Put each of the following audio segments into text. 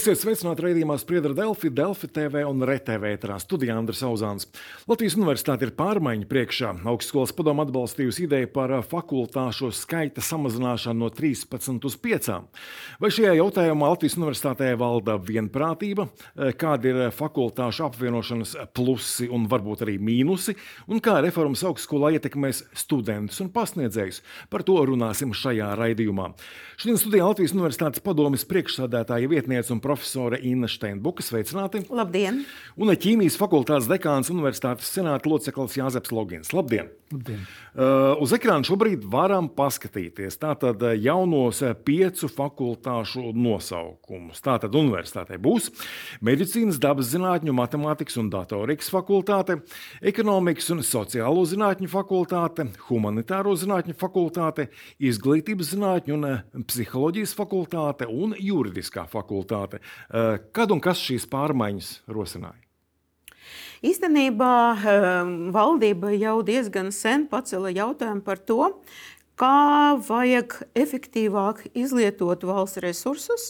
Esiet sveicināti raidījumā Spriedra Delfi, Delfi TV un RTV ēterā studijā Andris Auzāns. Latvijas universitāte ir pārmaiņu priekšā. Augstskolas padoma atbalstījusi ideju par fakultāšu skaita samazināšanu no 13 uz 5. Vai šajā jautājumā Latvijas universitātē valda vienprātība? Kādi ir fakultāšu apvienošanas plusi un varbūt arī mīnusi? Un kā reformas augstskolā ietekmēs studentus un pasniedzējus? Par to runāsim šajā raidījumā. Šodien studijā Latvijas universitātes padomes priekšsādātāja vietniece un profesore Inna Steinbuka. Sveicināti! Labdien! Un ķīmijas fakultātes dekāns Universitātes senāta loceklis Jāzeps Logins. Labdien! Labdien. Uh, uz ekrāna šobrīd varam paskatīties tātad jaunos uh, piecu fakultāšu nosaukumus. Tātad universitātē būs medicīnas, dabas zinātņu, matemātikas un datorikas fakultāte, ekonomikas un sociālo zinātņu fakultāte, humanitāro zinātņu fakultāte, izglītības zinātņu un uh, psiholoģijas fakultāte un juridiskā fakultāte kvalitāte. Eh, kad un kas šīs pārmaiņas rosināja? Īstenībā eh, valdība jau diezgan sen pacēla jautājumu par to, kā vajag efektīvāk izlietot valsts resursus,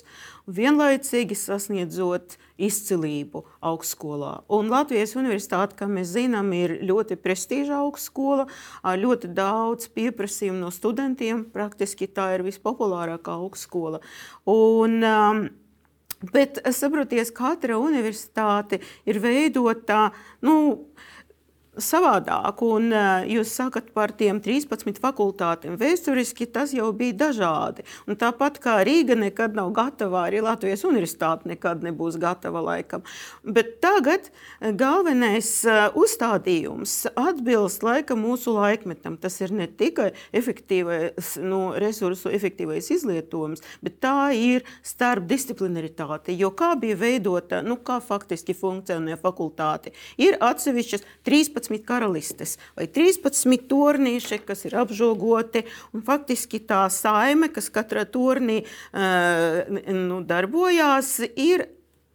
vienlaicīgi sasniedzot izcilību augstskolā. Un Latvijas universitāte, kā mēs zinām, ir ļoti prestiža augstskola, ar ļoti daudz pieprasījumu no studentiem. Praktiski tā ir vispopulārākā augstskola. Un, um, Bet saprotiet, katra universitāte ir veidota. Nu, savādāk. Un, uh, jūs sakat par tiem 13 fakultātēm. Vēsturiski tas jau bija dažādi. Un tāpat kā Rīga nekad nav gatava, arī Latvijas universitāte nekad nebūs gatava laikam. Bet tagad galvenais uh, uzstādījums atbilst laika mūsu laikmetam. Tas ir ne tikai efektīvais, nu, resursu efektīvais izlietojums, bet tā ir starpdisciplinaritāte. Jo kā bija veidota, nu, kā faktiski funkcionē fakultāte, ir atsevišķas 13 13 karalistes vai 13 turnīši, kas ir apžogoti. Faktiski tā saime, kas katrā turnī uh, nu, darbojās, ir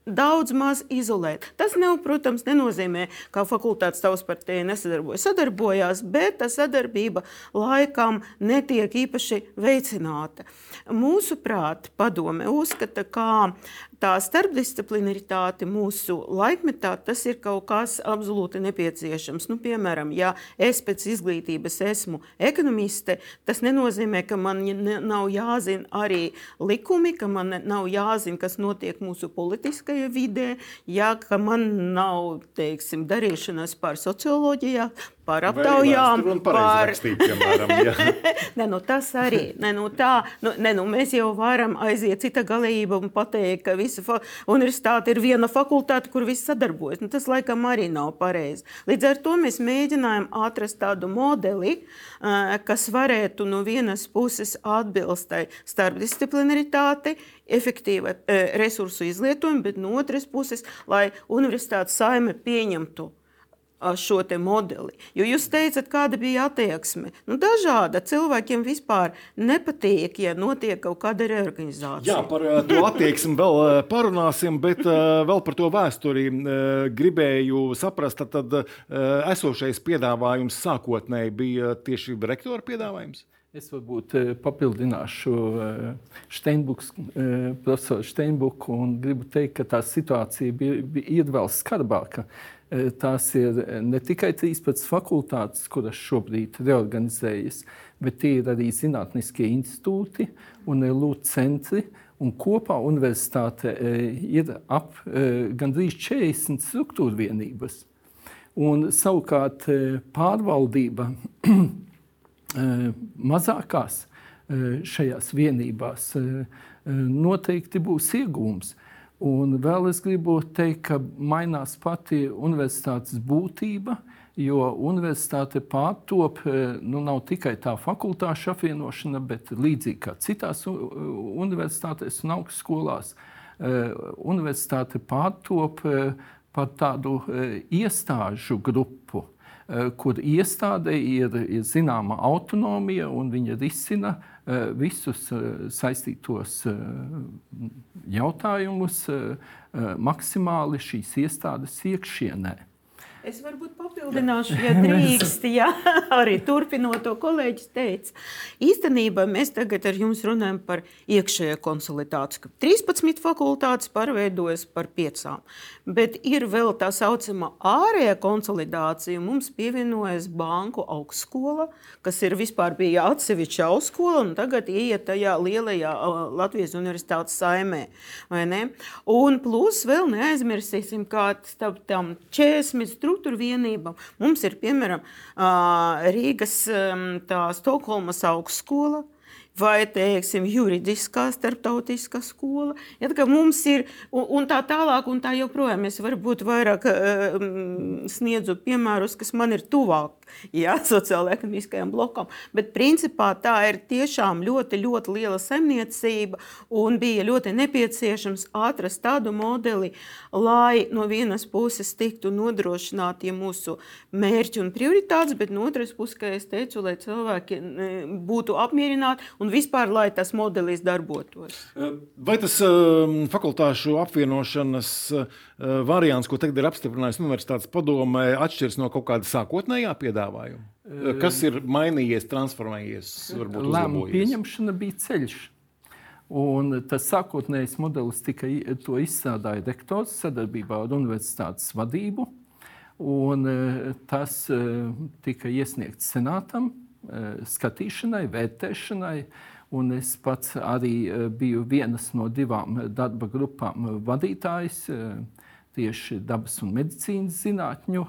daudz maz izolēti. Tas, nav, protams, nenozīmē, ka fakultātes tautspartija nesadarbojas. Sadarbojās, bet tā sadarbība laikam netiek īpaši veicināta. Mūsuprāt, padome uzskata, ka tā starpdisciplinaritāte mūsu laikmetā tas ir kaut kas absolūti nepieciešams. Nu, piemēram, ja es pēc izglītības esmu ekonomiste, tas nenozīmē, ka man nav jāzina arī likumi, ka man nav jāzina, kas notiek mūsu politiskajā vidē, ja man nav teiksim, darīšanas par socioloģiju, par aptaujām, par piemēram. ne, nu, tas arī. Ne, nu, tā, nu, ne, nu, mēs jau varam aiziet cita galība un pateikt, ka visa universitāte ir viena fakultāte, kur viss sadarbojas. Nu, tas laikam arī nav pareizi. Līdz ar to mēs mēģinājām atrast tādu modeli, kas varētu no vienas puses atbilst starpdisciplinaritātei, efektīva resursu izlietojumu, bet no otras puses, lai universitātes saime pieņemtu šo modeli. Jo jūs teicat, kāda bija attieksme. Nu, dažāda cilvēkiem vispār nepatīk, ja notiek kaut kāda reorganizācija. Jā, par to attieksmi vēl parunāsim, bet vēl par to vēsturi gribēju saprast. Tad esošais piedāvājums sākotnēji bija tieši rektora piedāvājums. Es varbūt papildināšu Steinbuks, profesoru Steinbuku un gribu teikt, ka tā situācija bija, bija vēl skarbāka. Eh, tās ir eh, ne tikai 13 fakultātes, kuras šobrīd reorganizējas, bet tie ir arī zinātniskie institūti un lūdzu centri. Un kopā universitāte ir ap gandrīz 40 struktūra vienības. Un, savukārt pārvaldība mazākās šajās vienībās noteikti būs iegūms. Un vēl es gribu teikt, ka mainās pati universitātes būtība, jo universitāte pārtop nu, nav tikai tā fakultāšu apvienošana, bet līdzīgi kā citās universitātēs un augstskolās, universitāte pārtop par tādu iestāžu grupu kur iestādē ir, ir zināma autonomija un viņa risina Eh, visus eh, saistītos eh, jautājumus maksimāli šīs iestādes iekšienē. Es varbūt papildināšu, ja drīkst, ja arī turpinot to kolēģis teica. Īstenībā mēs tagad ar jums runājam par iekšējo konsolidāciju, ka 13 fakultātes pārveidojas par 5. Bet ir vēl tā saucamā ārējā konsolidācija. Mums pievienojas Banku augstskola, kas ir vispār bija atsevišķa augstskola un tagad ieiet tajā lielajā Latvijas universitātes saimē. Un plus vēl neaizmirsīsim, kā tam 40 struktūra vienībām. Mums ir piemēram Rīgas Stokholmas augstskola, vai teiksim, juridiskā starptautiskā skola. Ja, mums ir un, un tā tālāk, un tā joprojām. Es varbūt vairāk um, sniedzu piemērus, kas man ir tuvāk ja, sociālajiem blokam. Bet principā tā ir tiešām ļoti, ļoti liela saimniecība un bija ļoti nepieciešams atrast tādu modeli, lai no vienas puses tiktu nodrošināti ja mūsu mērķi un prioritātes, bet no otras puses, kā es teicu, lai cilvēki būtu apmierināti un vispār, lai tas modelis darbotos. Vai tas uh, fakultāšu apvienošanas uh, variants, ko tagad ir apstiprinājusi Universitātes padome, atšķiras no kaut kāda sākotnējā piedāvājuma? Kas ir mainījies, transformējies? Lēmumu pieņemšana bija ceļš. Un tas sākotnējais modelis tika izstrādāja rektors sadarbībā ar universitātes vadību. Un, tas tika iesniegts senātam skatīšanai, vērtēšanai. Un es pats arī biju vienas no divām darba grupām vadītājs tieši dabas un medicīnas zinātņu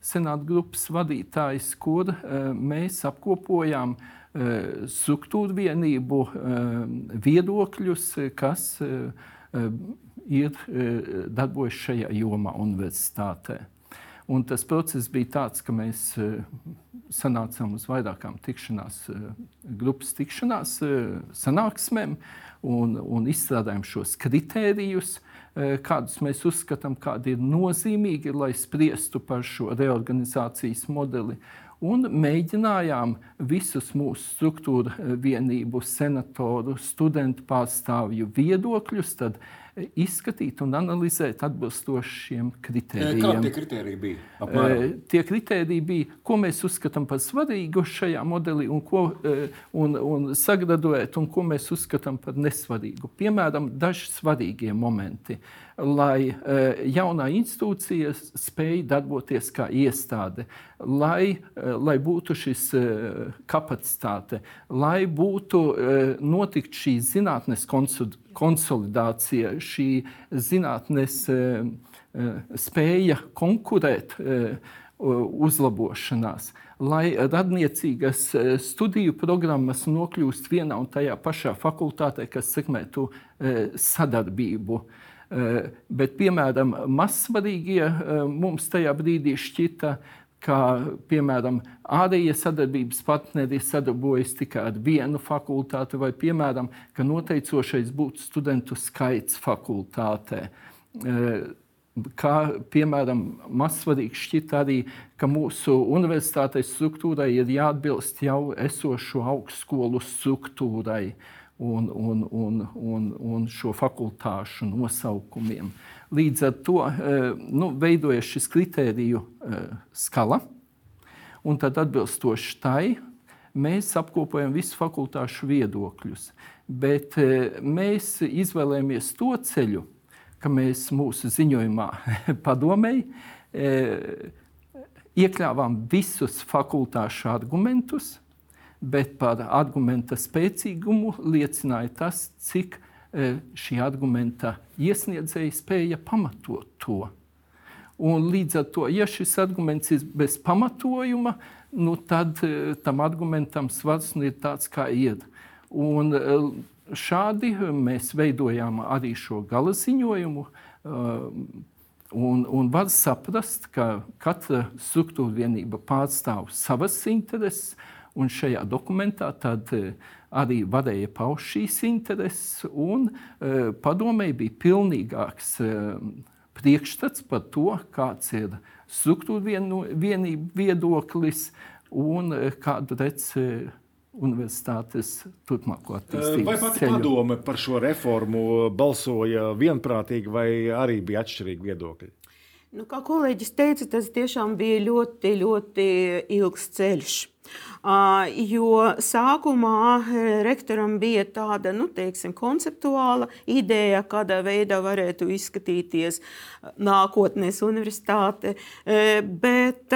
senāta grupas vadītājs, kur mēs apkopojām struktūru vienību viedokļus, kas ir darbojas šajā jomā universitātē. Un tas process bija tāds, ka mēs sanācām uz vairākām tikšanās, grupas tikšanās sanāksmēm un, un izstrādājām šos kritērijus, uh, Eh, kādus mēs uzskatām, kādi ir nozīmīgi, lai spriestu par šo reorganizācijas modeli. Un mēģinājām visus mūsu struktūra eh, vienību, senatoru, studentu pārstāvju viedokļus izskatīt un analizēt atbilstoši šiem kritērijiem. Kādi tie kritēriji bija? Apmēram? Tie kritēriji bija, ko mēs uzskatām par svarīgu šajā modelī un, ko, un, un sagradēt, un ko mēs uzskatām par nesvarīgu. Piemēram, daži svarīgie momenti lai uh, jaunā institūcija spēj darboties kā iestāde, lai, uh, lai būtu šis uh, kapacitāte, lai būtu notikt šī zinātnes konsolidācija, šī zinātnes spēja konkurēt uzlabošanās, lai radniecīgas studiju programmas nokļūst vienā un tajā pašā fakultātē, kas sekmētu sadarbību. Eh, bet, piemēram, mazsvarīgie eh, mums tajā brīdī šķita, ka, piemēram, ārējie sadarbības partneri sadarbojas tikai ar vienu fakultāti, vai, piemēram, ka noteicošais būtu studentu skaits fakultātē. Eh, kā, piemēram, mazsvarīgi šķiet arī, ka mūsu universitātes struktūrai ir jāatbilst jau esošo augstskolu struktūrai. Uh, un, un, un, un, un šo fakultāšu nosaukumiem. Līdz ar to eh, nu, veidojas šis kritēriju eh, skala, un tad atbilstoši tai mēs apkopojam visu fakultāšu viedokļus. Bet eh, mēs izvēlējāmies to ceļu, ka mēs mūsu ziņojumā padomēji iekļāvām visus fakultāšu argumentus, bet par argumenta spēcīgumu liecināja tas, cik e, šī argumenta iesniedzēja spēja pamatot to. Un līdz ar to, ja šis arguments ir bez pamatojuma, nu tad e, tam argumentam svars nu ir tāds, kā ir. Un e, šādi mēs veidojām arī šo gala ziņojumu. Un, un var saprast, ka katra struktūra vienība pārstāv savas intereses, Un šajā dokumentā tad eh, arī varēja paust šīs intereses, un uh, padomēji bija pilnīgāks uh, priekšstats par to, kāds ir struktūra vienu, vienība viedoklis un kādu redz universitātes turpmāko attīstību. Vai pati ceļu. padome par šo reformu balsoja vienprātīgi, vai arī bija atšķirīgi viedokļi? Nu, kā kolēģis teica, tas tiešām bija ļoti, ļoti ilgs ceļš. Jo sākumā rektoram bija tāda nu, teiksim, konceptuāla ideja, kādā veidā varētu izskatīties nākotnes universitāte. Bet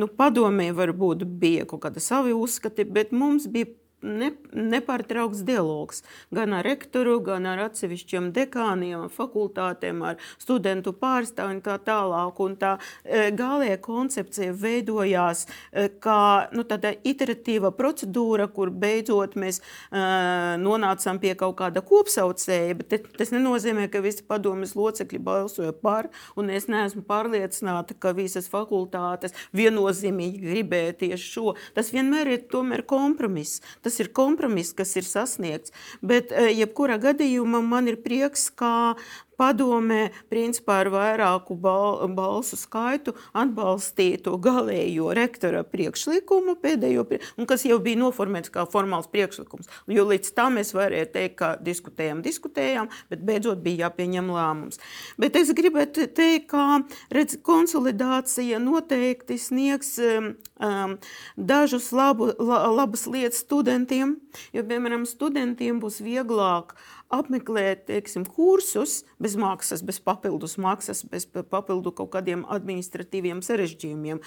nu, padomē varbūt bija kaut kāda savi uzskati, bet mums bija ne, nepārtraukts dialogs gan ar rektoru, gan ar atsevišķiem dekāniem, fakultātēm, ar studentu pārstāvjiem tā tālāk. Un tā e, galējā koncepcija veidojās e, kā nu, tāda iteratīva procedūra, kur beidzot mēs uh, nonācām pie kaut kāda kopsaucēja, bet tas nenozīmē, ka visi padomjas locekļi balsoja par, un es neesmu pārliecināta, ka visas fakultātes viennozīmīgi gribēja tieši šo. Tas vienmēr ir tomēr kompromiss. Tas tas ir kompromiss, kas ir sasniegts. Bet, eh, jebkurā gadījumā, man ir prieks, ka padomē, principā ar vairāku bal balsu skaitu atbalstīja to galējo rektora priekšlikumu, pēdējo, kas jau bija noformēts kā formāls priekšlikums. Jo līdz tam mēs varējām teikt, ka diskutējām, diskutējām, bet beidzot bija jāpieņem lēmums. Bet es gribētu teikt, ka redz, konsolidācija noteikti sniegs um, dažus labu, la, labas lietas studentiem, jo, piemēram, studentiem būs vieglāk apmeklēt teiksim, kursus bez maksas, bez papildus maksas, bez papildu kaut kādiem administratīviem sarežģījumiem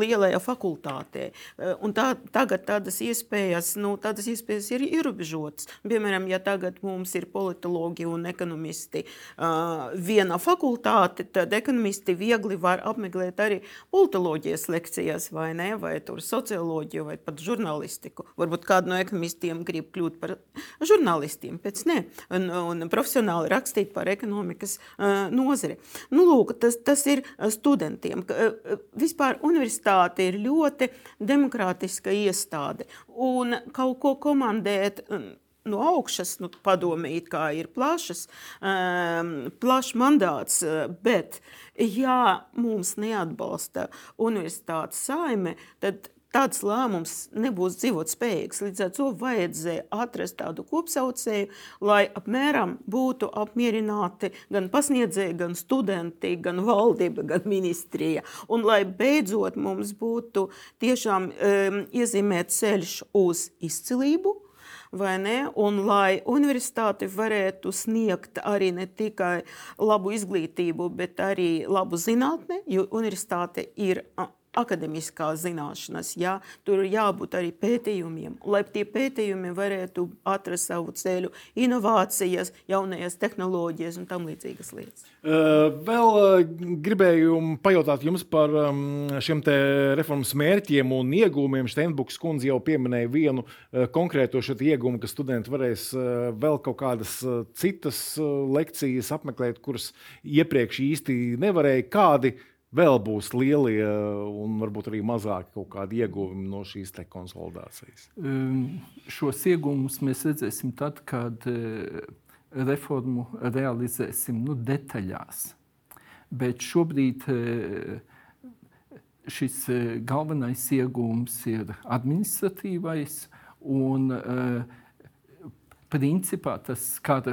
lielajā fakultātē. Un tā, tagad tādas iespējas, nu, tādas iespējas ir ierobežotas. Piemēram, ja tagad mums ir politologi un ekonomisti viena fakultāte, tad ekonomisti viegli var apmeklēt arī politoloģijas lekcijas vai ne, vai tur socioloģiju vai pat žurnālistiku. Varbūt kādu no ekonomistiem grib kļūt par žurnālistiem, pēc ne, un, un profesionāli rakstīt par ekonomikas nozari. Nu, lūk, tas, tas ir studentiem. Vispār universitāte ir ļoti demokrātiska iestāde, un kaut ko komandēt. No augšas, nu, padomē, ir plašas, um, plašs mandāts, bet, ja mums neatbalsta universitātes saime, tad tāds lēmums nebūs dzīvot spējīgs. Līdz ar to vajadzēja atrast tādu kopsaucēju, lai apmēram būtu apmierināti gan pasniedzēji, gan studenti, gan valdība, gan ministrija. Un lai beidzot mums būtu tiešām um, iezīmēt ceļš uz izcilību. Un lai universitāte varētu sniegt arī ne tikai labu izglītību, bet arī labu zinātni, jo universitāte ir akademiskās zināšanas, jā, tur ir jābūt arī pētījumiem, lai tie pētījumi varētu atrast savu ceļu, inovācijas, jaunajās tehnoloģijas un tam līdzīgas lietas. Vēl gribēju pajautāt jums par šiem reformas mērķiem un iegūmiem. Steinbuks kundze jau pieminēja vienu konkrēto iegūmu, ka studenti varēs vēl kaut kādas citas lekcijas apmeklēt, kuras iepriekš īsti nevarēja. Kādi vēl būs lielie un varbūt arī mazāki kaut kādi ieguvumi no šīs konsolidācijas? Um, šos ieguvumus mēs redzēsim tad, kad uh, reformu realizēsim nu, detaļās. Bet šobrīd uh, šis galvenais iegūms ir administratīvais. Un, principā tas skar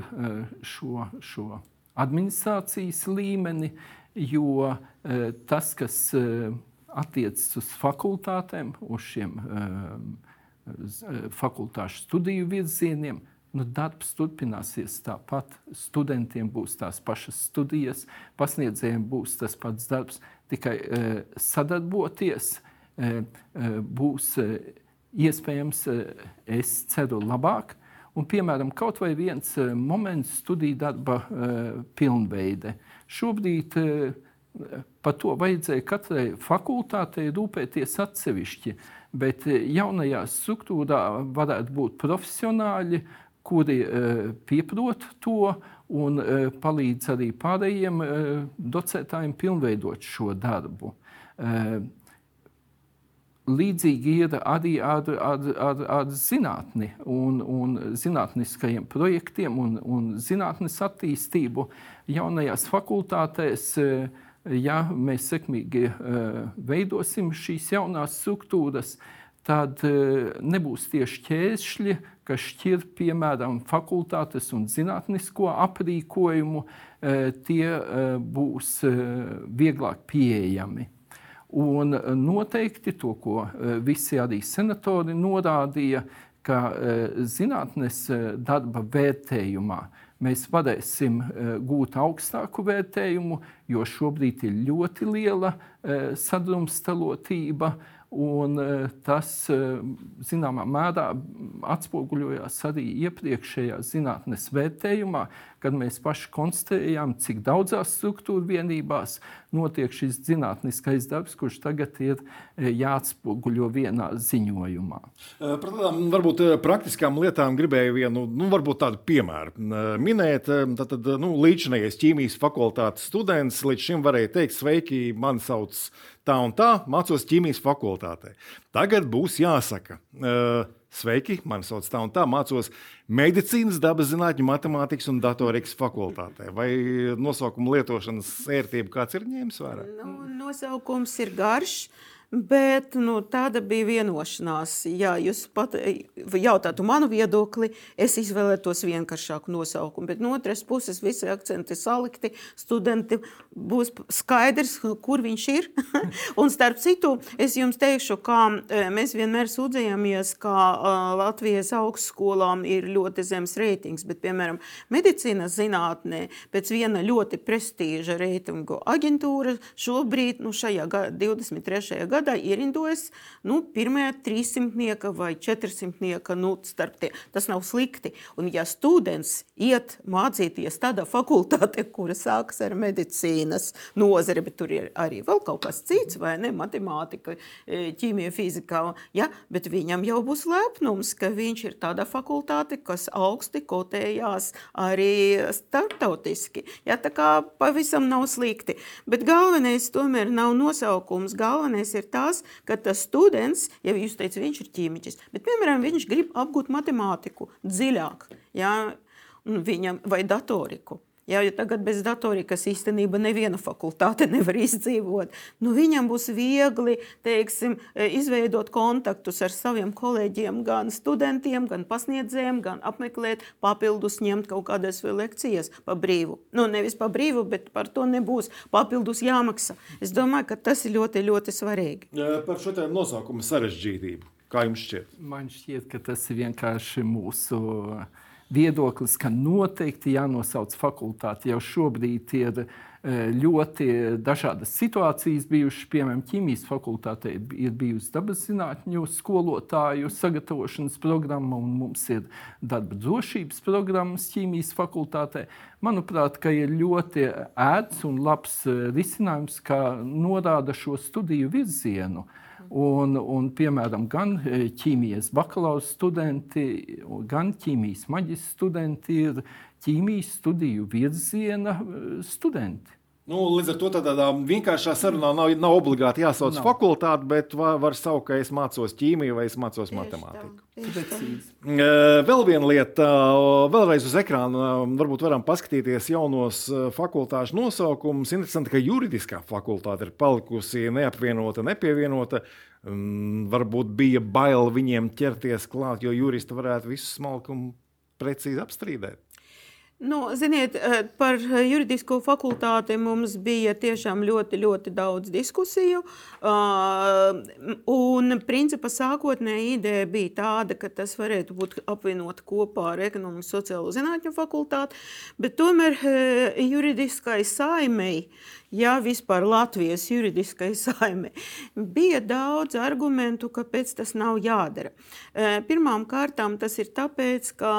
šo, šo administrācijas līmeni, jo eh, tas, kas eh, attiecas uz fakultātēm, uz šiem eh, fakultāšu studiju virzieniem, nu, darbs turpināsies tāpat. Studentiem būs tās pašas studijas, pasniedzējiem būs tas pats darbs, tikai sadarboties būs iespējams, es ceru, labāk. Un, piemēram, kaut vai viens moments studiju darba pilnveide. Šobrīd eh, par to vajadzēja katrai fakultātei rūpēties atsevišķi, bet eh, jaunajā struktūrā varētu būt profesionāļi, kuri eh, pieprot to un palīdz arī pārējiem docētājiem pilnveidot šo darbu. Līdzīgi ir arī ar, ar, ar, ar zinātni un, un zinātniskajiem projektiem un, un zinātnes attīstību jaunajās fakultātēs. Ja mēs sekmīgi veidosim šīs jaunās struktūras, tad nebūs tieši ķēšļi, kas šķir piemēram fakultātes un zinātnisko aprīkojumu, tie būs vieglāk pieejami. Un noteikti to, ko visi arī senatori norādīja, ka zinātnes darba vērtējumā mēs varēsim gūt augstāku vērtējumu, jo šobrīd ir ļoti liela sadrumstalotība. Un tas zināmā mērā atspoguļojās arī iepriekšējā zinātnes vērtējumā, kad mēs paši konstatējām, cik daudzās struktūra vienībās notiek šis zinātniskais darbs, kurš tagad ir e, jāatspoguļo vienā ziņojumā. E, par tādām varbūt e, praktiskām lietām gribēju vienu nu, tādu piemēru minēt. Tad, nu, līdzinājais ķīmijas fakultātes students līdz šim varēja teikt, sveiki, mani sauc tā un tā, mācos ķīmijas fakultātē. Tagad būs jāsaka. Uh, Sveiki, mani sauc tā un tā, mācos medicīnas, dabas zinātņu, matemātikas un datorikas fakultātē. Vai nosaukuma lietošanas ērtība kāds ir ņēmis vērā? Nu, nosaukums ir garš. Bet nu, tāda bija vienošanās. Ja jūs pat jautātu manu viedokli, es izvēlētos vienkāršāku nosaukumu. Bet no otras puses, visi akcenti salikti. Studenti būs skaidrs, kur viņš ir. un starp citu, es jums teikšu, ka e, mēs vienmēr sūdzējāmies, ka Latvijas augstskolām ir ļoti zems reitings. Bet, piemēram, medicīnas zinātnē pēc viena ļoti prestīža reitingu aģentūra šobrīd, nu, šajā 23. gadā, gadā ierindojas nu, pirmie 300 vai 400. Nu, starp tie. Tas nav slikti. Un, ja students iet mācīties tādā fakultātē, kura sākas ar medicīnas nozari, bet tur ir arī vēl kaut kas cits, vai ne, matemātika, ķīmija, fizika, ja, bet viņam jau būs lepnums, ka viņš ir tādā fakultāte, kas augsti kotējās arī starptautiski. Ja, tā kā pavisam nav slikti. Bet galvenais tomēr nav nosaukums. Galvenais ir tas, ka tas students, ja jūs teicat, viņš ir ķīmiķis, bet, piemēram, viņš grib apgūt matemātiku dziļāk, ja, viņam, vai datoriku. Jā, jo tagad bez datorikas īstenībā neviena fakultāte nevar izdzīvot. Nu, viņam būs viegli teiksim, izveidot kontaktus ar saviem kolēģiem, gan studentiem, gan pasniedzējiem, gan apmeklēt, papildus ņemt kaut kādas lekcijas pa brīvu. Nu, nevis pa brīvu, bet par to nebūs papildus jāmaksā. Es domāju, ka tas ir ļoti, ļoti svarīgi. Par šo nosaukumu sarežģītību. Kā jums šķiet? Man šķiet, ka tas ir vienkārši mūsu uh, viedoklis, ka noteikti jānosauc fakultāte. Jau šobrīd ir e, ļoti dažādas situācijas bijušas. Piemēram, ķīmijas fakultātē ir bijusi dabas zinātņu skolotāju sagatavošanas programma, un mums ir darba drošības programmas ķīmijas fakultātē. Manuprāt, ir ļoti ērts un labs e, risinājums, kā norāda šo studiju virzienu. Uh, Un, un, piemēram, gan e, ķīmijas bakalaura studenti, gan ķīmijas maģistra studenti ir ķīmijas studiju virziena e, studenti. Nu, līdz ar to tādā vienkāršā sarunā nav, nav obligāti jāsauc nav. fakultāte, bet var, var saukt, ka es mācos ķīmiju vai es mācos tieši matemātiku. Tā, vēl viena lieta, vēlreiz uz ekrāna, varbūt varam paskatīties jaunos fakultāšu nosaukumus. Interesanti, ka juridiskā fakultāte ir palikusi neapvienota, nepievienota. Varbūt bija bail viņiem ķerties klāt, jo juristi varētu visu smalkumu precīzi apstrīdēt. Nu, ziniet, eh, par juridisko fakultāti mums bija tiešām ļoti, ļoti daudz diskusiju. Uh, un, principā, sākotnēji ideja bija tāda, ka tas varētu būt apvienot kopā ar ekonomikas sociālo zinātņu fakultāti, bet tomēr uh, juridiskai saimei ja vispār Latvijas juridiskai saime, bija daudz argumentu, kāpēc tas nav jādara. Pirmām kārtām tas ir tāpēc, ka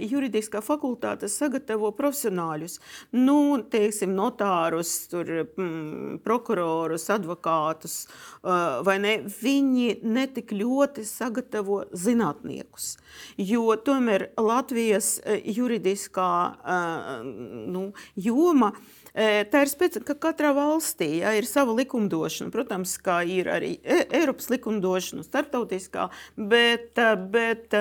juridiskā fakultāte sagatavo profesionāļus, nu, teiksim, notārus, tur, mm, prokurorus, advokātus, vai ne? Viņi netik ļoti sagatavo zinātniekus, jo tomēr Latvijas juridiskā nu, joma Tā ir specifika, ka katrā valstī ja, ir sava likumdošana. Protams, kā ir arī e, Eiropas likumdošana, starptautiskā, bet, bet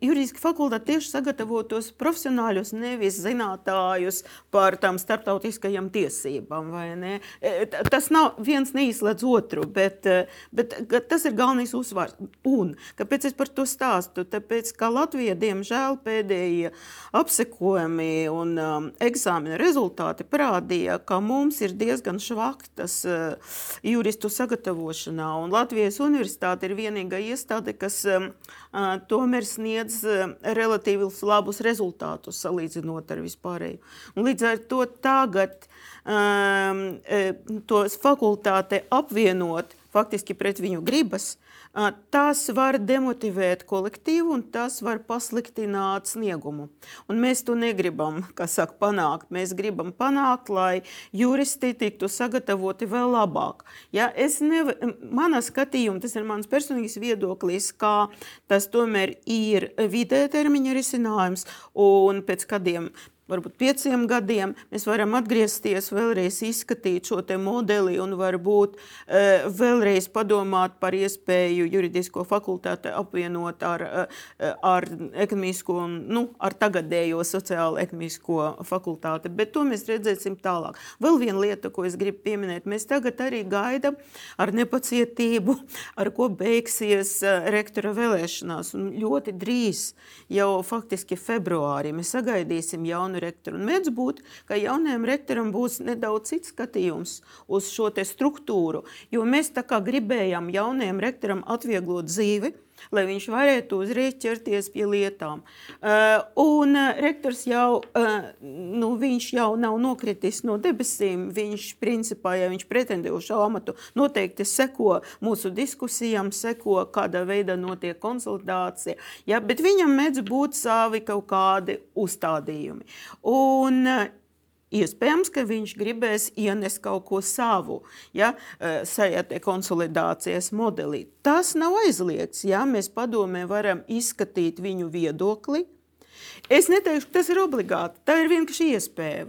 juridiski fakultāte tieši sagatavo tos profesionāļus nevis zinātājus par tām starptautiskajām tiesībām. E, tas nav viens neizslēdz otru, bet, bet tas ir galvenais uzsvars. Un kāpēc es par to stāstu? Tāpēc, ka Latvija, diemžēl, pēdējie apsekojumi un um, eksāmena rezultāti parādīja, ka mums ir diezgan švaktas uh, juristu sagatavošanā. Un Latvijas universitāte ir vienīgā iestāde, kas uh, tomēr sniedz uh, relatīvi labus rezultātus salīdzinot ar vispārēju. Un līdz ar to tagad um, tos fakultāte apvienot faktiski pret viņu gribas, tas var demotivēt kolektīvu un tas var pasliktināt sniegumu. Un mēs to negribam saka, panākt. Mēs gribam panākt, lai juristi tiktu sagatavoti vēl labāk. Ja, neve, manā skatījumā, tas ir mans personīgais viedoklis, ka tas tomēr ir vidē termiņa risinājums un pēc kādiem varbūt pieciem gadiem mēs varam atgriezties, vēlreiz izskatīt šo modeli un varbūt uh, vēlreiz padomāt par iespēju juridisko fakultāti apvienot ar, uh, ar ekonomisko, nu, ar tagadējo sociālo ekonomisko fakultāti. Bet to mēs redzēsim tālāk. Vēl viena lieta, ko es gribu pieminēt, mēs tagad arī gaidām ar nepacietību, ar ko beigsies rektora vēlēšanās. Un ļoti drīz, jau faktiski februārī, mēs sagaidīsim jaunu jaunu rektoru. Un mēdz būt, ka jaunajam rektoram būs nedaudz cits skatījums uz šo struktūru, jo mēs tā kā gribējām jaunajam rektoram atvieglot dzīvi lai viņš varētu uzreiz ķerties pie lietām. Uh, un uh, rektors jau, uh, nu, viņš jau nav nokritis no debesīm. Viņš, principā, ja viņš pretendē uz šo amatu, noteikti seko mūsu diskusijām, seko, kādā veidā notiek konsultācija. Ja, bet viņam mēdz būt savi kaut kādi uzstādījumi. Un, Iespējams, ka viņš gribēs ienest kaut ko savu ja, sajā konsolidācijas modelī. Tas nav aizliegts. Ja, mēs padomē varam izskatīt viņu viedokli, Es neteikšu, ka tas ir obligāti. Tā ir vienkārši iespēja.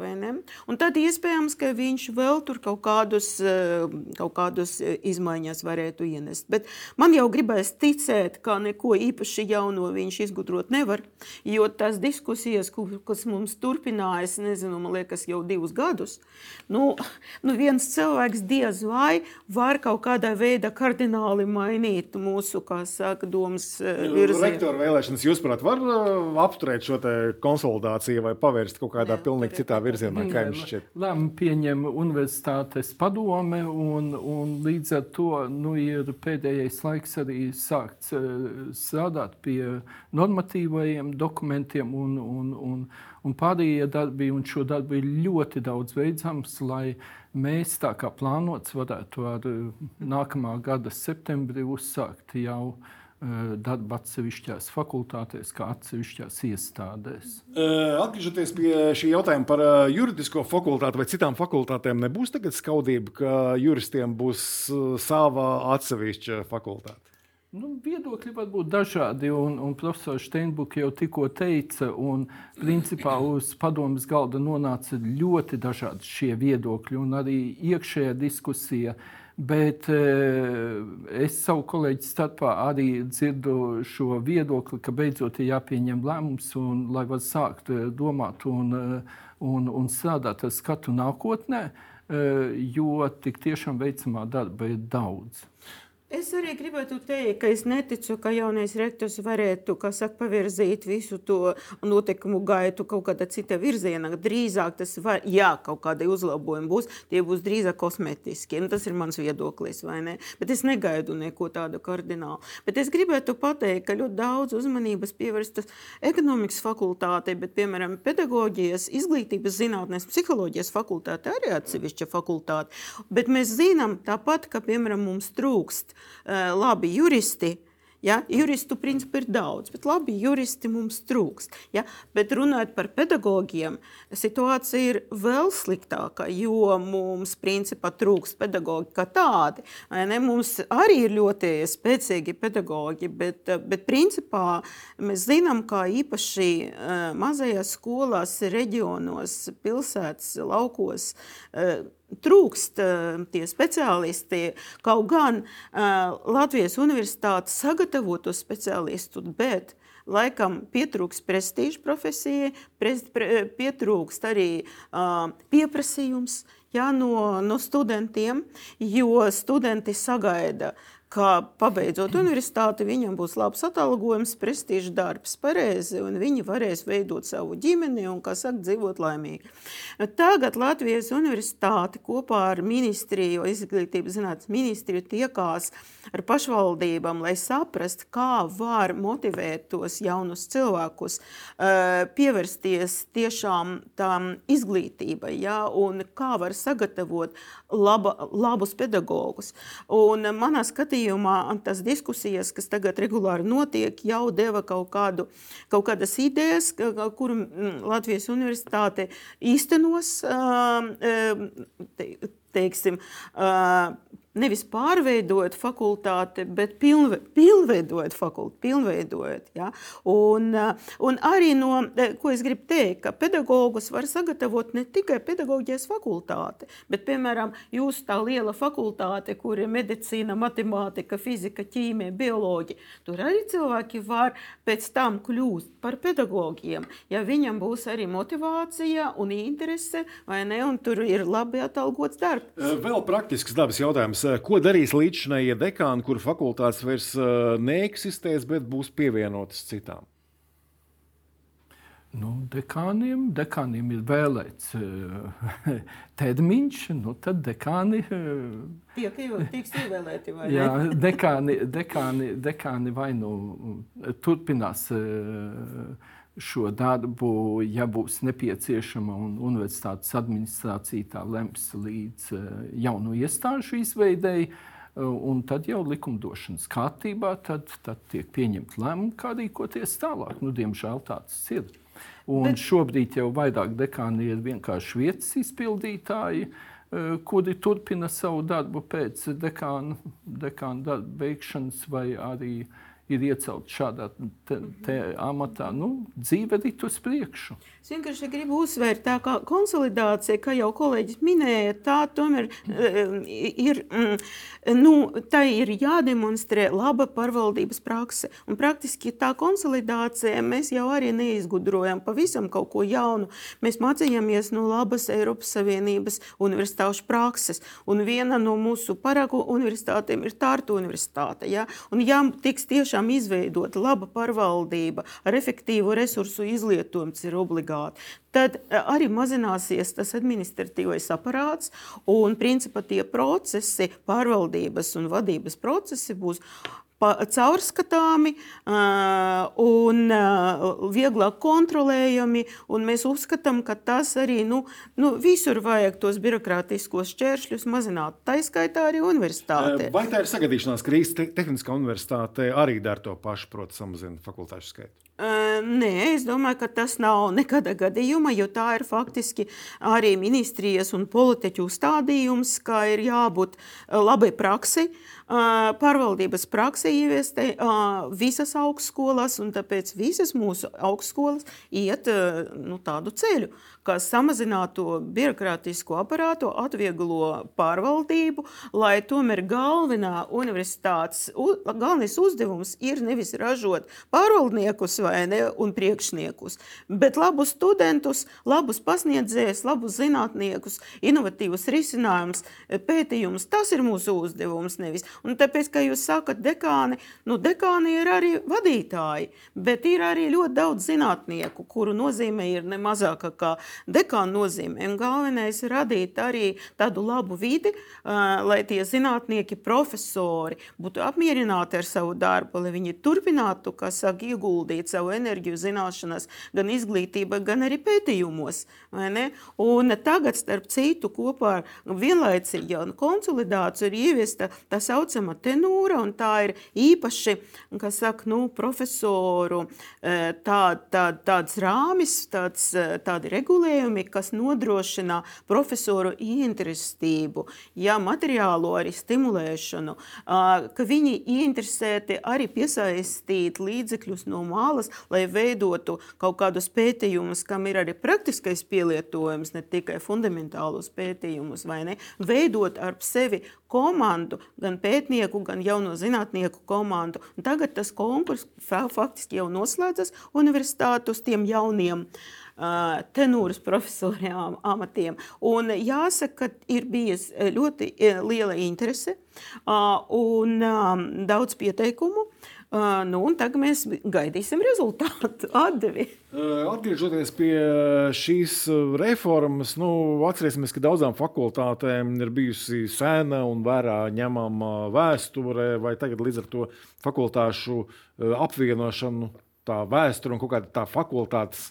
Un tad iespējams, ka viņš vēl tur kaut kādus, eh, kaut kādus eh, izmaiņas varētu ienest. Bet man jau gribēs ticēt, ka neko īpaši jauno viņš izgudrot nevar. Jo tās diskusijas, kas mums turpinājās, nezinu, man liekas, jau divus gadus, nu, nu viens cilvēks diez vai var kaut kādā veidā kardināli mainīt mūsu, kā saka, domas eh, virzienu. Rektora vēlēšanas, jūs, prāt, var apturēt šo konsolidācija vai pavērst kaut kādā Jā, pilnīgi citā virzienā? Kā jums šķiet? Lēmumu pieņem universitātes padome, un, un līdz ar to nu, ir pēdējais laiks arī sākt strādāt pie normatīvajiem dokumentiem un, un, un, un pārējie darbi, un šo darbu ir ļoti daudz veicams, lai mēs tā kā plānots varētu ar nākamā gada septembri uzsākt jau Eh, darba atsevišķās fakultātēs, kā atsevišķās iestādēs. Atgriežoties pie šī jautājuma par juridisko fakultāti vai citām fakultātēm, nebūs tagad skaudība, ka juristiem būs sava atsevišķa fakultāte. Nu, viedokļi var būt dažādi, un, un profesors Steinbuks jau tikko teica, un principā uz padomus galda nonāca ļoti dažādi šie viedokļi, un arī iekšējā diskusija uh, Bet eh, es savu kolēģi starpā arī dzirdu šo viedokli, ka beidzot ir jāpieņem lēmums, un, lai var sākt eh, domāt un, eh, un, un strādāt ar skatu nākotnē, jo tik tiešām veicamā darba ir daudz. Es arī gribētu teikt, ka es neticu, ka jaunais rektors varētu saka, pavirzīt visu to notikumu gaitu kaut kādā citā virzienā. Drīzāk tas var, jā, kaut kādi uzlabojumi būs, tie būs drīzāk kosmetiski. Nu, tas ir mans viedoklis, vai ne? Bet es negaidu neko tādu kardinālu. Bet es gribētu pateikt, ka ļoti daudz uzmanības pievērstas ekonomikas fakultātei, bet, piemēram, pedagoģijas, izglītības zinātnēs, psiholoģijas fakultāte arī atsevišķa fakultāte. Bet mēs zinām tāpat, ka, piemēram, mums trūkst labi juristi. Ja? Juristu principā ir daudz, bet labi juristi mums trūkst. Ja? Bet runājot par pedagogiem, situācija ir vēl sliktāka, jo mums principā trūkst pedagoģi kā tādi. Ne? Mums arī ir ļoti spēcīgi pedagoģi, bet, bet principā mēs zinām, ka īpaši eh, mazajās skolās, reģionos, pilsētas, laukos eh, trūkst uh, tie speciālisti. Kaut gan uh, Latvijas universitāte sagatavo to speciālistu, bet laikam pietrūks prestiža profesijai, pietrūkst arī uh, pieprasījums ja, no, no studentiem, jo studenti sagaida uh, ka pabeidzot universitāti, viņam būs labs atalgojums, prestižs darbs, pareizi, un viņi varēs veidot savu ģimeni un, kā saka, dzīvot laimīgi. Tagad Latvijas universitāte kopā ar ministriju, izglītības zinātnes ministriju tiekās ar pašvaldībām, lai saprast, kā var motivēt tos jaunus cilvēkus, pievērsties tiešām tām izglītībai, ja, un kā var sagatavot laba, labus pedagogus. Un manā skatījumā gadījumā tas diskusijas, kas tagad regulāri notiek, jau deva kaut, kādu, kaut kādas idejas, kuru mm, Latvijas universitāte īstenos. Te, teiksim, nevis pārveidojot fakultāti, bet pilnve, pilnveidojot fakultāti. Pilnveidojot, ja? un, un arī no, ko es gribu teikt, ka pedagogus var sagatavot ne tikai pedagoģijas fakultāte, bet, piemēram, jūs tā liela fakultāte, kur ir medicīna, matemātika, fizika, ķīmija, bioloģija, tur arī cilvēki var pēc tam kļūst par pedagogiem, ja viņam būs arī motivācija un interese, vai ne, un tur ir labi atalgots darbs. Vēl praktisks dabas jautājums. Eh, ko darīs līdzinājie dekāni, kur fakultātes vairs eh, neeksistēs, bet būs pievienotas citām? Nu, dekāniem, dekāniem ir vēlēts uh, termiņš, nu tad dekāni. Tiek tiks ievēlēti vai jā, ne? dekāni, dekāni, dekāni vai nu turpinās šo darbu, ja būs nepieciešama, un universitātes administrācija tā lems līdz eh, jaunu iestāžu izveidēji. Eh, un tad jau likumdošanas kārtībā tad, tad tiek pieņemta lēmuma, kā rīkoties tālāk. Nu, diemžēl tāds ir. Un Bet... šobrīd jau vairāk dekāni ir vienkārši vietas izpildītāji, eh, kuri turpina savu darbu pēc dekāna, dekāna darba beigšanas vai arī uh, ir iecelti šādā te, te amatā, nu, dzīve ir uz priekšu. Es vienkārši gribu uzsvērt, tā kā konsolidācija, kā jau kolēģis minēja, tā tomēr uh, ir, mm, nu, tā ir jādemonstrē laba pārvaldības prakse. Un praktiski tā konsolidācija mēs jau arī neizgudrojam pavisam kaut ko jaunu. Mēs mācījāmies no labas Eiropas Savienības universitāšu prakses. Un viena no mūsu paragu universitātēm ir Tārtu universitāte. Ja? Un ja tiks tiešām izveidota laba pārvaldība ar efektīvu resursu izlietojumu, ir obligāti. Tad eh, arī mazināsies tas administratīvais aparāts, un principā tie procesi, pārvaldības un vadības procesi būs caurskatāmi un vieglāk kontrolējami. Un mēs uzskatām, ka tas arī nu, nu, visur vajag tos birokrātiskos šķēršļus mazināt. Tā izskaitā arī universitāte. Vai tā ir sagadīšanās krīze? Tehniskā universitāte arī dara to pašu, proti, samazina fakultāšu skaitu. Nē, es domāju, ka tas nav nekāda gadījuma, jo tā ir faktiski arī ministrijas un politiķu stādījums, ka ir jābūt labai praksi, pārvaldības praksi ieviestē visas augstskolas, un tāpēc visas mūsu augstskolas iet nu, tādu ceļu kas samazinātu birokrātisko aparātu, atvieglo pārvaldību, lai tomēr galvenā universitātes, galvenais uzdevums ir nevis ražot pārvaldniekus vai ne, un priekšniekus, bet labus studentus, labus pasniedzējus, labus zinātniekus, inovatīvus risinājumus, pētījumus. Tas ir mūsu uzdevums nevis. Un tāpēc, kā jūs sakat, dekāni, nu dekāni ir arī vadītāji, bet ir arī ļoti daudz zinātnieku, kuru nozīme ir ne mazāka kā dekāna nozīmē. Un galvenais ir radīt arī tādu labu vidi, lai tie zinātnieki, profesori būtu apmierināti ar savu darbu, lai viņi turpinātu, kā saka, ieguldīt savu enerģiju zināšanās, gan izglītībā, gan arī pētījumos. Un tagad, starp citu, kopā ar vienlaicīgi jau konsolidāciju ir ieviesta tā saucama tenūra, un tā ir īpaši, kas saka, nu, profesoru tā, tā, tāds rāmis, tāds, tādi regulējumi, regulējumi, kas nodrošina profesoru ieinterestību, ja materiālo arī stimulēšanu, ka viņi ieinteresēti arī piesaistīt līdzekļus no malas skolas, lai veidotu kaut kādus pētījumus, kam ir arī praktiskais pielietojums, ne tikai fundamentālus pētījumus, vai ne? Veidot ar sevi komandu, gan pētnieku, gan jauno zinātnieku komandu. Un tagad tas konkurss faktiski jau noslēdzas universitātu uz tiem jauniem uh, tenūras profesoriem amatiem. Un jāsaka, ka ir bijis ļoti liela interese un daudz pieteikumu. Uh, nu, tagad mēs gaidīsim rezultātu, atdevi. Uh, atgriežoties pie šīs reformas, nu, atcerēsimies, ka daudzām fakultātēm ir bijusi sena un vērā ņemama vēsture, vai tagad līdz ar to fakultāšu apvienošanu, tā vēsture un kaut kāda tā fakultātes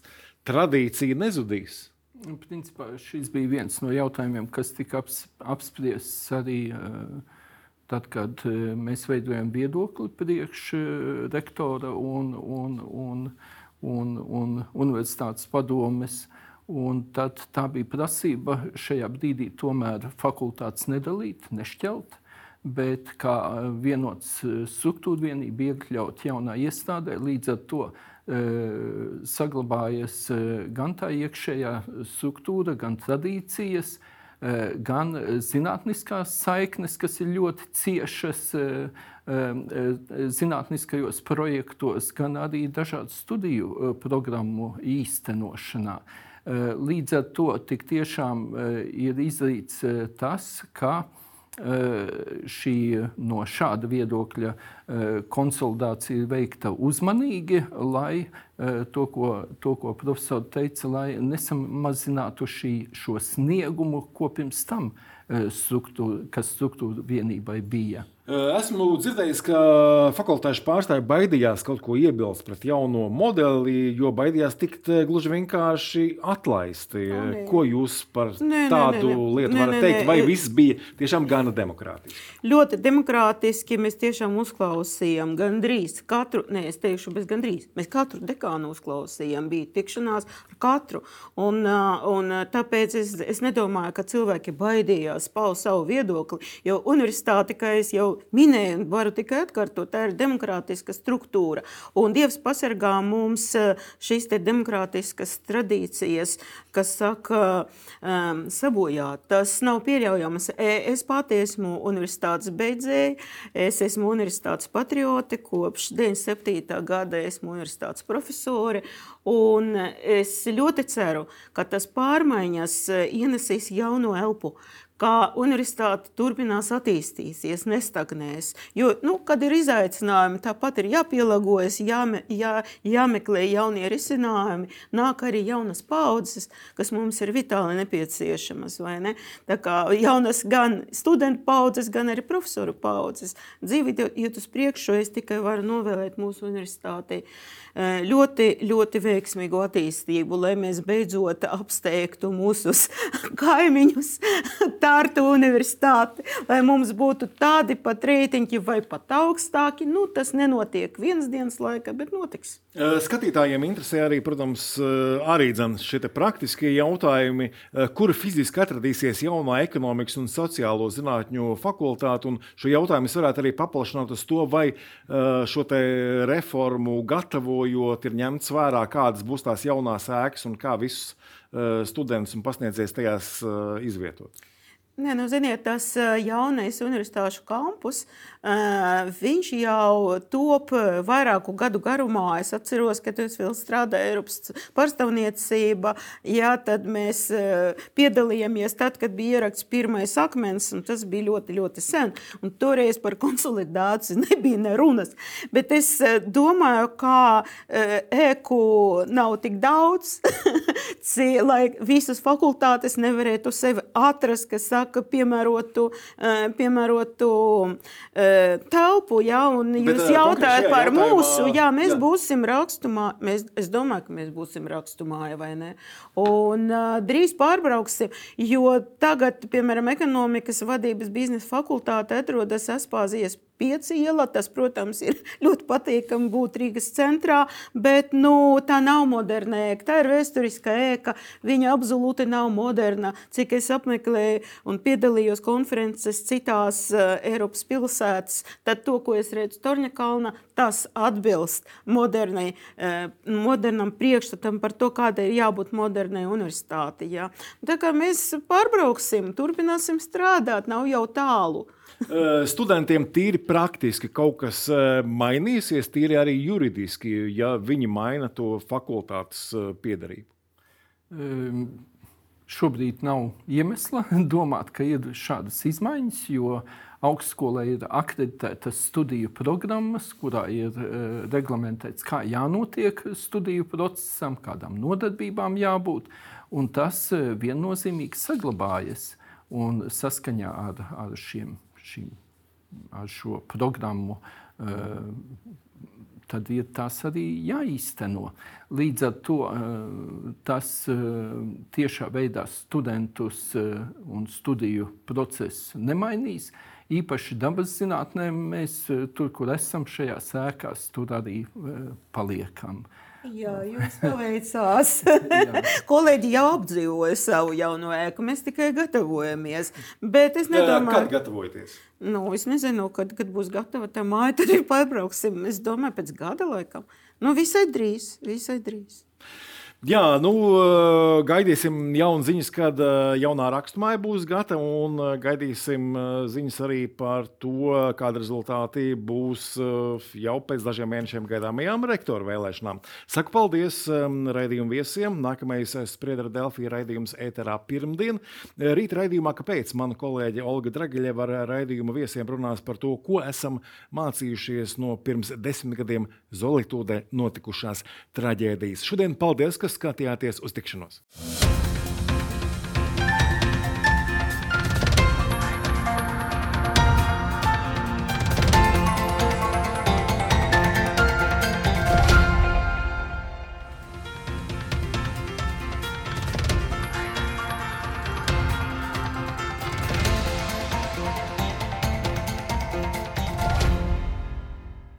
tradīcija nezudīs? Nu, principā, šis bija viens no jautājumiem, kas tika aps, apspriests arī uh, tad, kad uh, mēs veidojam viedokli priekš uh, rektora un, un, un, un, un universitātes padomes. Un tad tā bija prasība šajā brīdī tomēr fakultātes nedalīt, nešķelt, bet kā vienots struktūra vienība iekļaut jaunā iestādē. Līdz ar to saglabājies gan tā iekšējā struktūra, gan tradīcijas, gan zinātniskās saiknes, kas ir ļoti ciešas zinātniskajos projektos, gan arī dažādu studiju programmu īstenošanā. Līdz ar to tik tiešām ir izdarīts tas, ka šī no šāda viedokļa konsolidācija ir veikta uzmanīgi, lai to, ko, to, ko profesori teica, lai nesamazinātu šī, šo sniegumu, ko pirms tam struktūra, kas struktūra vienībai bija. Esmu dzirdējis, ka fakultāšu pārstāvji baidījās kaut ko iebilst pret jauno modeli, jo baidījās tikt gluži vienkārši atlaisti. Nē. Ko jūs par nē, tādu nē, nē, lietu nē, varat nē, teikt? Vai viss bija tiešām gana demokrātiski? Ļoti demokrātiski mēs tiešām uzklausījām gandrīz katru, nē, es teikšu, bez gandrīz. Mēs katru dekānu uzklausījām, bija tikšanās ar katru. Un, un tāpēc es, es nedomāju, ka cilvēki baidījās paust savu viedokli, jo universitāte, kā es jau minēju, un varu tikai atkārtot, tā ir demokrātiska struktūra. Un Dievs pasargā mums eh, šīs demokrātiskas tradīcijas, kas saka, um, sabojāt. Tas nav pieļaujams. E, es pati esmu universitātes beidzēja, es esmu universitātes patriote, kopš 97. gada esmu universitātes profesore. Un es ļoti ceru, ka tas pārmaiņas eh, ienesīs jauno elpu, kā universitāte turpinās attīstīties, nestagnēs. Jo, nu, kad ir izaicinājumi, tāpat ir jāpielāgojas, jāme, jā, jāmeklē jaunie risinājumi, nāk arī jaunas paudzes, kas mums ir vitāli nepieciešamas. Ne? Tā kā jaunas gan studentu paudzes, gan arī profesoru paudzes. Dzīve iet uz priekšu, es tikai varu novēlēt mūsu universitātei Eh, ļoti, ļoti veiksmīgu attīstību, lai mēs beidzot apsteigtu mūsu kaimiņus, Tārtu universitāti, lai mums būtu tādi pat reitingi vai pat augstāki. Nu, tas nenotiek vienas dienas laikā, bet notiks. Eh, skatītājiem interesē arī, protams, eh, arī šie praktiskie jautājumi, kur fiziski atradīsies jaunā ekonomikas un sociālo zinātņu fakultāte. Šo jautājumu es varētu arī paplašināt uz to, vai šo reformu gatavo gatavojot, ir ņemts vērā, kādas būs tās jaunās ēkas un kā visus studentus un pasniedzējus tajās izvietot. Nē, nu, ziniet, tas jaunais universitāšu kampus, viņš jau top vairāku gadu garumā. Es atceros, ka tas vēl strādāja Eiropas pārstāvniecība. Jā, tad mēs piedalījāmies tad, kad bija ierakts pirmais akmens, un tas bija ļoti, ļoti sen. Un toreiz par konsolidāciju nebija ne runas. Bet es domāju, ka ēku nav tik daudz, lai visas fakultātes nevarētu sevi atrast, kas saka, saka, piemērotu, eh, piemērotu eh, telpu. Ja, jūs Bet, eh, jautājat par jautājumā, mūsu, jā, mēs jā. būsim rakstumā. Mēs, es domāju, ka mēs būsim rakstumā, vai ne? Un drīz pārbrauksim, jo tagad, piemēram, ekonomikas vadības biznesa fakultāte atrodas Aspāzijas pieci iela. Tas, protams, ir ļoti patīkami būt Rīgas centrā, bet nu, tā nav moderna ēka. Tā ir vēsturiska ēka. Viņa absolūti nav moderna. Cik es apmeklēju un piedalījos konferences citās uh, Eiropas pilsētas, tad to, ko es redzu Torņa kalna, tas atbilst modernai, uh, modernam priekšstatam par to, kādai ir jābūt modernai universitātei. Ja. Tā kā mēs pārbrauksim, turpināsim strādāt, nav jau tālu. Studentiem tīri praktiski kaut kas mainīsies, tīri arī juridiski, ja viņi maina to fakultātes piedarību. Um, šobrīd nav iemesla domāt, ka ir šādas izmaiņas, jo augstskolē ir akreditētas studiju programmas, kurā ir uh, reglamentēts, kā jānotiek studiju procesam, kādām nodarbībām jābūt. Tas viennozīmīgi saglabājas. Un saskaņā ar, ar šiem šim, ar šo programmu, eh, tad ir tas arī jāīsteno. Līdz ar to eh, tas eh, tiešā veidā studentus un studiju procesu nemainīs. Īpaši dabas zinātnēm mēs tur, kur esam šajā sēkās, tur arī paliekam. Uh, Jā, jums paveicās. Kolēģi jau apdzīvoja savu jauno ēku. Mēs tikai gatavojamies. Bet es nedomāju, kad gatavojaties. Nu, es nezinu, kad, kad būs gatava tā māja. Tad ir pārbrauksim. Es domāju, pēc gada laikam. Nu, visai drīz, visai drīz. Jā, nu, eh, gaidīsim jaunu ziņas, kad eh, jaunā raksturmāja būs gatava, un eh, gaidīsim ziņas arī par to, kāda rezultāti būs jau pēc dažiem mēnešiem gaidāmajām rektoru vēlēšanām. Saku paldies raidījumu viesiem. Nākamais spriedra Delfija raidījums ēterā pirmdien. Rīt raidījumā, kāpēc mana kolēģe Olga Dragiļeva ar raidījuma viesiem runās par to, ko esam mācījušies no pirms desmit gadiem Zolitūdē notikušās traģēdijas. Šodien paldies, kas skatījāties uz tikšanos!